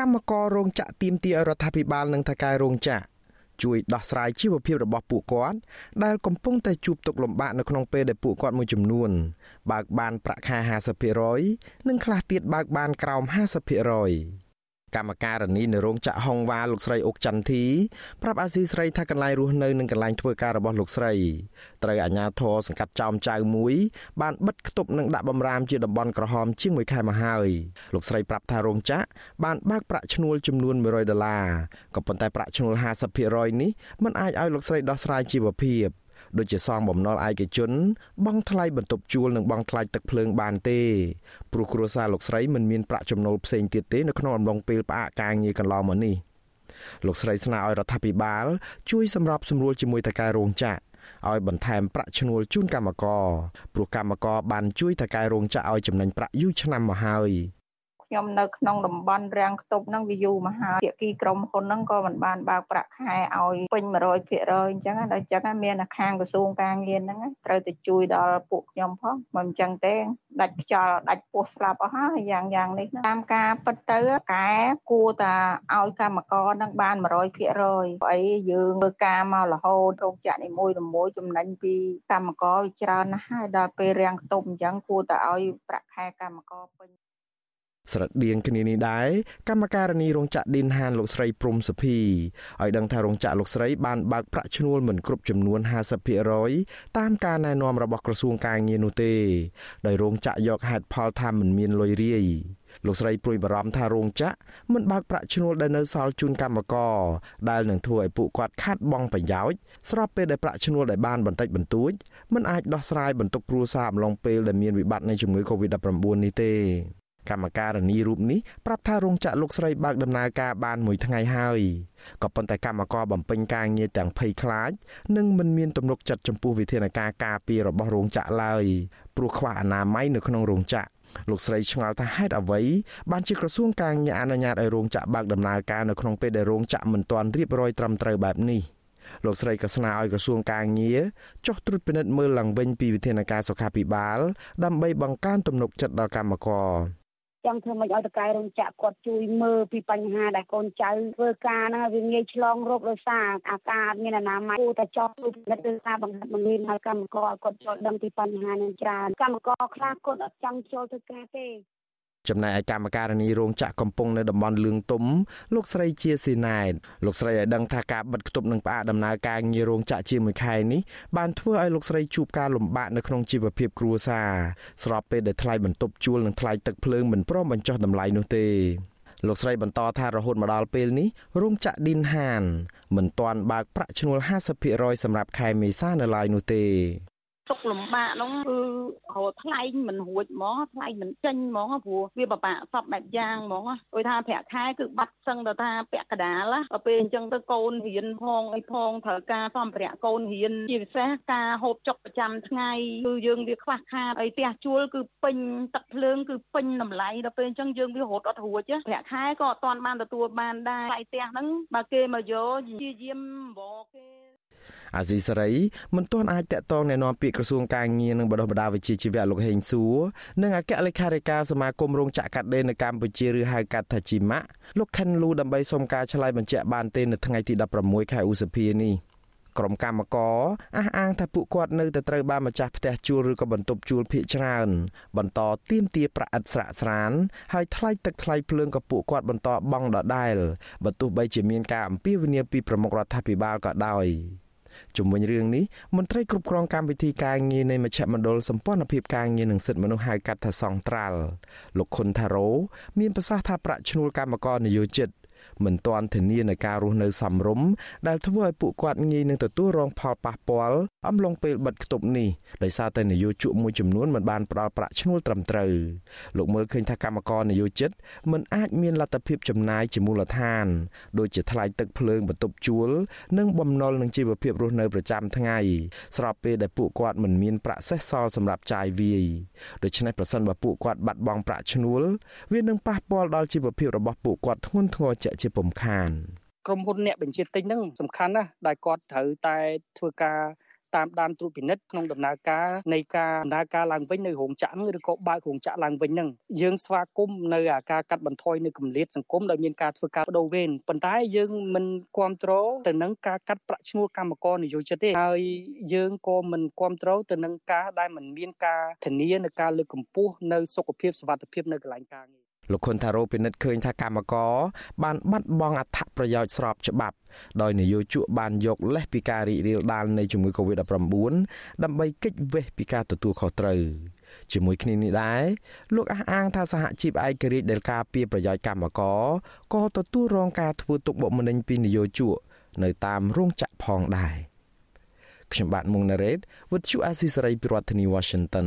កម្មកររោងចក្រទៀមទាឲ្យរដ្ឋាភិបាលនិងថៅកែរោងចក្រជួយដោះស្រាយជីវភាពរបស់ពួកគាត់ដែលកំពុងតែជួបទុក្ខលំបាកនៅក្នុងពេលដែលពួកគាត់មួយចំនួនបើកបានប្រាក់ខែ50%និងខ្លះទៀតបើកបានក្រោម50% កម្មការនីនៅរោងចក្រហុងវ៉ាលោកស្រីអុកចន្ទធីប្រាប់អាស៊ីស្រីថាកន្លែងរស់នៅនិងកន្លែងធ្វើការរបស់លោកស្រីត្រូវអាជ្ញាធរសង្កាត់ចោមចៅមួយបានបិទគប់និងដាក់បំរាមជាតំបន់ក្រហមជាង1ខែមកហើយលោកស្រីប្រាប់ថារោងចក្របានបើកប្រាក់ឈ្នួលចំនួន100ដុល្លារក៏ប៉ុន្តែប្រាក់ឈ្នួល50%នេះមិនអាចឲ្យលោកស្រីដោះស្រាយជីវភាព ដូចជាសងបំណុលឯកជនបង់ថ្លៃបន្ទប់ជួលនិងបង់ថ្លៃទឹកភ្លើងបានទេព្រោះគ្រួសារលោកស្រីមិនមានប្រាក់ចំណូលផ្សេងទៀតទេនៅក្នុងអំឡុងពេលផ្អាកការងារកន្លងមកនេះលោកស្រីស្នើឲ្យរដ្ឋាភិបាលជួយសម្របសម្រួលជាមួយតកែរោងចក្រឲ្យបន្ថែមប្រាក់ឈ្នួលជូនកម្មករព្រោះកម្មករបានជួយតកែរោងចក្រឲ្យចំណេញប្រាក់យូរឆ្នាំមកហើយ ខ្ញុំនៅក្នុងតំបន់រាំងខ្ទប់ហ្នឹងវាយូរមកហើយភាគីក្រុមហ៊ុនហ្នឹងក៏មិនបានបើកប្រាក់ខែឲ្យពេញ100%អញ្ចឹងដល់អញ្ចឹងមានខាងក្រសួងការងារហ្នឹងត្រូវទៅជួយដល់ពួកខ្ញុំផងមិនអញ្ចឹងទេដាច់ខ្យល់ដាច់ពោះស្លាប់អស់ហើយយ៉ាងយ៉ាងនេះតាមការពិតទៅកែគួរតែឲ្យកម្មករនឹងបាន100%ព្រោះអីយើងធ្វើការមករហូតរោងចក្រនីមួយៗចំណេញពីកម្មករច្រើនណាស់ហើយដល់ពេលរាំងខ្ទប់អញ្ចឹងគួរតែឲ្យប្រាក់ខែកម្មករពេញ ស្រដៀងគ្នានេះដែរកម្មការនីរោងចក្រឌិនហានលោកស្រីព្រំសុភីឲ្យដឹងថារោងចក្រលោកស្រីបានបើកប្រាក់ឈ្នួលមិនគ្រប់ចំនួន50%តាមការណែនាំរបស់ក្រសួងការងារនោះទេដោយរោងចក្រយកហេតុផលថាមិនមានលុយរាយលោកស្រីព្រួយបារម្ភថារោងចក្រមិនបើកប្រាក់ឈ្នួលដែលនៅសល់ជូនកម្មករដែលនឹងធ្វើឲ្យពួកគាត់ខាត់បង់ប្រយោជន៍ស្របពេលដែលប្រាក់ឈ្នួលដែលបានបន្តិចបន្តួចមិនអាចដោះស្រាយបន្ទុកគ្រួសារអំឡុងពេលដែលមានវិបត្តិនៃជំងឺ Covid-19 នេះទេ កម្មការនីរូបនេះប្រាប់ថារោងចក្រលោកស្រីបើកដំណើរការបានមួយថ្ងៃហើយក៏ប៉ុន្តែកម្មករបំពេញការងារទាំងភ័យខ្លាចនិងមិនមានទំនុកចិត្តចំពោះវិធានការការពាររបស់រោងចក្រឡើយព្រោះខ្វះអនាម័យនៅក្នុងរោងចក្រលោកស្រីឆ្ងល់ថាហេតុអ្វីបានជាក្រសួងការងារអនុញ្ញាតឲ្យរោងចក្របើកដំណើរការនៅក្នុងពេលដែលរោងចក្រមិនទាន់រៀបរយត្រឹមត្រូវបែបនេះលោកស្រីក៏ស្នើឲ្យក្រសួងការងារចុះត្រួតពិនិត្យមើលឡើងវិញពីវិធានការសុខាភិបាល ដើម្បីបង្កើនទំនុកចិត្តដល់កម្មករ ចង់ធ្វើមិនឲ្យតកែរោងចក្រគាត់ជួយមើលពីបញ្ហាដែលកូនចៅធ្វើការហ្នឹងវាងាយឆ្លងរោគដោយសារអាការអត់មានអនាម័យគួរតែចោះទូពិនិត្យឬការបង្ហាត់បង្រៀនឲ្យកម្មករគាត់ចូលដឹងពីបញ្ហានេះច្រើនកម្មករខ្លះគាត់អត់ចង់ចូលធ្វើការទេ ចំណែកឯកម្មការនីរោងចក្រកំពុងនៅតំបន់លឿងទុំលោកស្រីជាស៊ីណែតលោកស្រីឲ្យដឹងថាការបិទគប់នឹងផ្អាកដំណើរការងាររោងចក្រជាមួយខែនេះបានធ្វើឲ្យលោកស្រីជួបការលំបាកនៅក្នុងជីវភាពគ្រួសារស្របពេលដែលថ្លៃបន្ទប់ជួលនិងថ្លៃទឹកភ្លើងមិនព្រមបញ្ចុះតម្លៃនោះទេលោកស្រីបន្តថារហូតមកដល់ពេលនេះរោងចក្រឌីនហាន មិនទាន់បើកប្រាក់ឈ្នួល50%សម្រាប់ខែមេសានៅឡើយនោះទេ ទុកលំបាកនោះគឺរត់ថ្លៃមិនរួចហ្មងថ្លៃមិនចេញហ្មងព្រោះវាពិបាកសពបែបយ៉ាងហ្មងដូចថាប្រាក់ខែគឺបាត់សឹងទៅថាពាក់កដាលដល់ពេលអញ្ចឹងទៅកូនរៀនផងអីផងត្រូវការសម្ភារៈកូនរៀនជាពិសេសការហូបចុកប្រចាំថ្ងៃគឺយើងវាខ្វះខាតអីផ្ទះជួលគឺពេញទឹកភ្លើងគឺពេញតម្លៃដល់ពេលអញ្ចឹងយើងវារត់អត់រួចប្រាក់ខែក៏អត់ទាន់បានទទួលបានដែរថ្លៃផ្ទះហ្នឹងបើគេមកយកជាយាមបោគេ អាស៊ីសេរីមិនទាន់អាចតាក់ទងណែនាំពាក្យក្រសួងការងារនិងបដិបដាវិជាជីវៈលោកហេងសួរនិងអគ្គលេខាធិការសមាគមរោងចក្រកាត់ដេរនៅកម្ពុជាឬហៅកាត់ថាជីម៉ាក់លោកខិនលូដើម្បីសុំការឆ្លើយបញ្ជាក់បានទេនៅថ្ងៃទី16ខែឧសភានេះក្រុមកម្មករអះអាងថាពួកគាត់នៅតែត្រូវបានម្ចាស់ផ្ទះជួលឬក៏បន្ទប់ជួលភៀកច្រើន បន្តទៀមទាប្រាក់ឥតស្រាកស្រានហើយថ្លៃទឹកថ្លៃភ្លើងក៏ពួកគាត់បន្តបង់ដដែលបើទោះបីជាមានការអំពាវនាវពីប្រមុខរដ្ឋាភិបាលក៏ដោយ ជំវិញរឿងនេះមន្ត្រីគ្រប់គ្រងកម្មវិធីការងារនៃមជ្ឈមណ្ឌលសម្ព័ន្ធភាពការងារនិងសិទ្ធិមនុស្សហៅកាត់ថាសង្ត្រាល់លោកខុនថារ៉ូមានប្រសាសន៍ថាប្រាក់ឈ្នួលកម្មករនិយោជិត មិនទាន់ធានានៅការរស់នៅសមរម្យដែលធ្វើឲ្យពួកគាត់ងាយនឹងទទួលរងផលប៉ះពាល់អំឡុងពេលបិទគប់នេះដោយសារតែនយោជកមួយចំនួនមិនបានផ្ដល់ប្រាក់ឈ្នួលត្រឹមត្រូវលោកមើលឃើញថាកម្មករនយោជិតមិនអាចមានលទ្ធភាពចំណាយជាមូលដ្ឋានដូចជាថ្លៃទឹកភ្លើងបន្ទប់ជួល និងបំណុលនឹងជីវភាពរស់នៅប្រចាំថ្ងៃស្របពេលដែលពួកគាត់មិនមានប្រាក់សេសសល់សម្រាប់ចាយវាយដូច្នេះប្រសិនបើពួកគាត់បាត់បង់ប្រាក់ឈ្នួលវានឹងប៉ះពាល់ដល់ជីវភាពរបស់ពួកគាត់ធ្ងន់ធ្ងរជាក់ជាពុំខានក្រុមហ៊ុនអ្នកបញ្ជាទិញហ្នឹងសំខាន់ណាស់ដែលគាត់ត្រូវតែធ្វើការតាមដានត្រួតពិនិត្យក្នុងដំណើរការនៃការដំណើរការឡើងវិញនៅរោងចក្រឬក៏បើករោងចក្រឡើងវិញហ្នឹងយើងស្វាគមន៍នៅការកាត់បន្ថយនៅកម្រិតសង្គមដោយមានការធ្វើការបដូរវេនប៉ុន្តែយើងមិនគ្រប់គ្រងទៅនឹងការកាត់ប្រាក់ឈ្នួលកម្មករនិយោជិតទេហើយយើងក៏មិនគ្រប់គ្រងទៅនឹងការដែលមិនមានការធានានៅការលើកកម្ពស់នៅសុខភាពសុវត្ថិភាពនៅកន្លែងការងារ លោកខុនថារ៉ូពិនិត្យឃើញថាកម្មករបានបាត់បង់អត្ថប្រយោជន៍ស្របច្បាប់ ដោយនយោជកបានយកលេសពីការរីករាលដាលនៃជំងឺ Covid-19 ដើម្បីគេចវេះពីការទទួលខុសត្រូវជាមួយគ្នានេះដែរលោកអះអាងថាសហជីពឯករាជ្យដែលការពារប្រយោជន៍កម្មករក៏ទទួលរងការធ្វើទុកបុកម្នេញពីនយោជកនៅតាមរោងចក្រផងដែរខ្ញុំបាទមុងណារ៉េត With you Asis Saray ពីរដ្ឋធានី Washington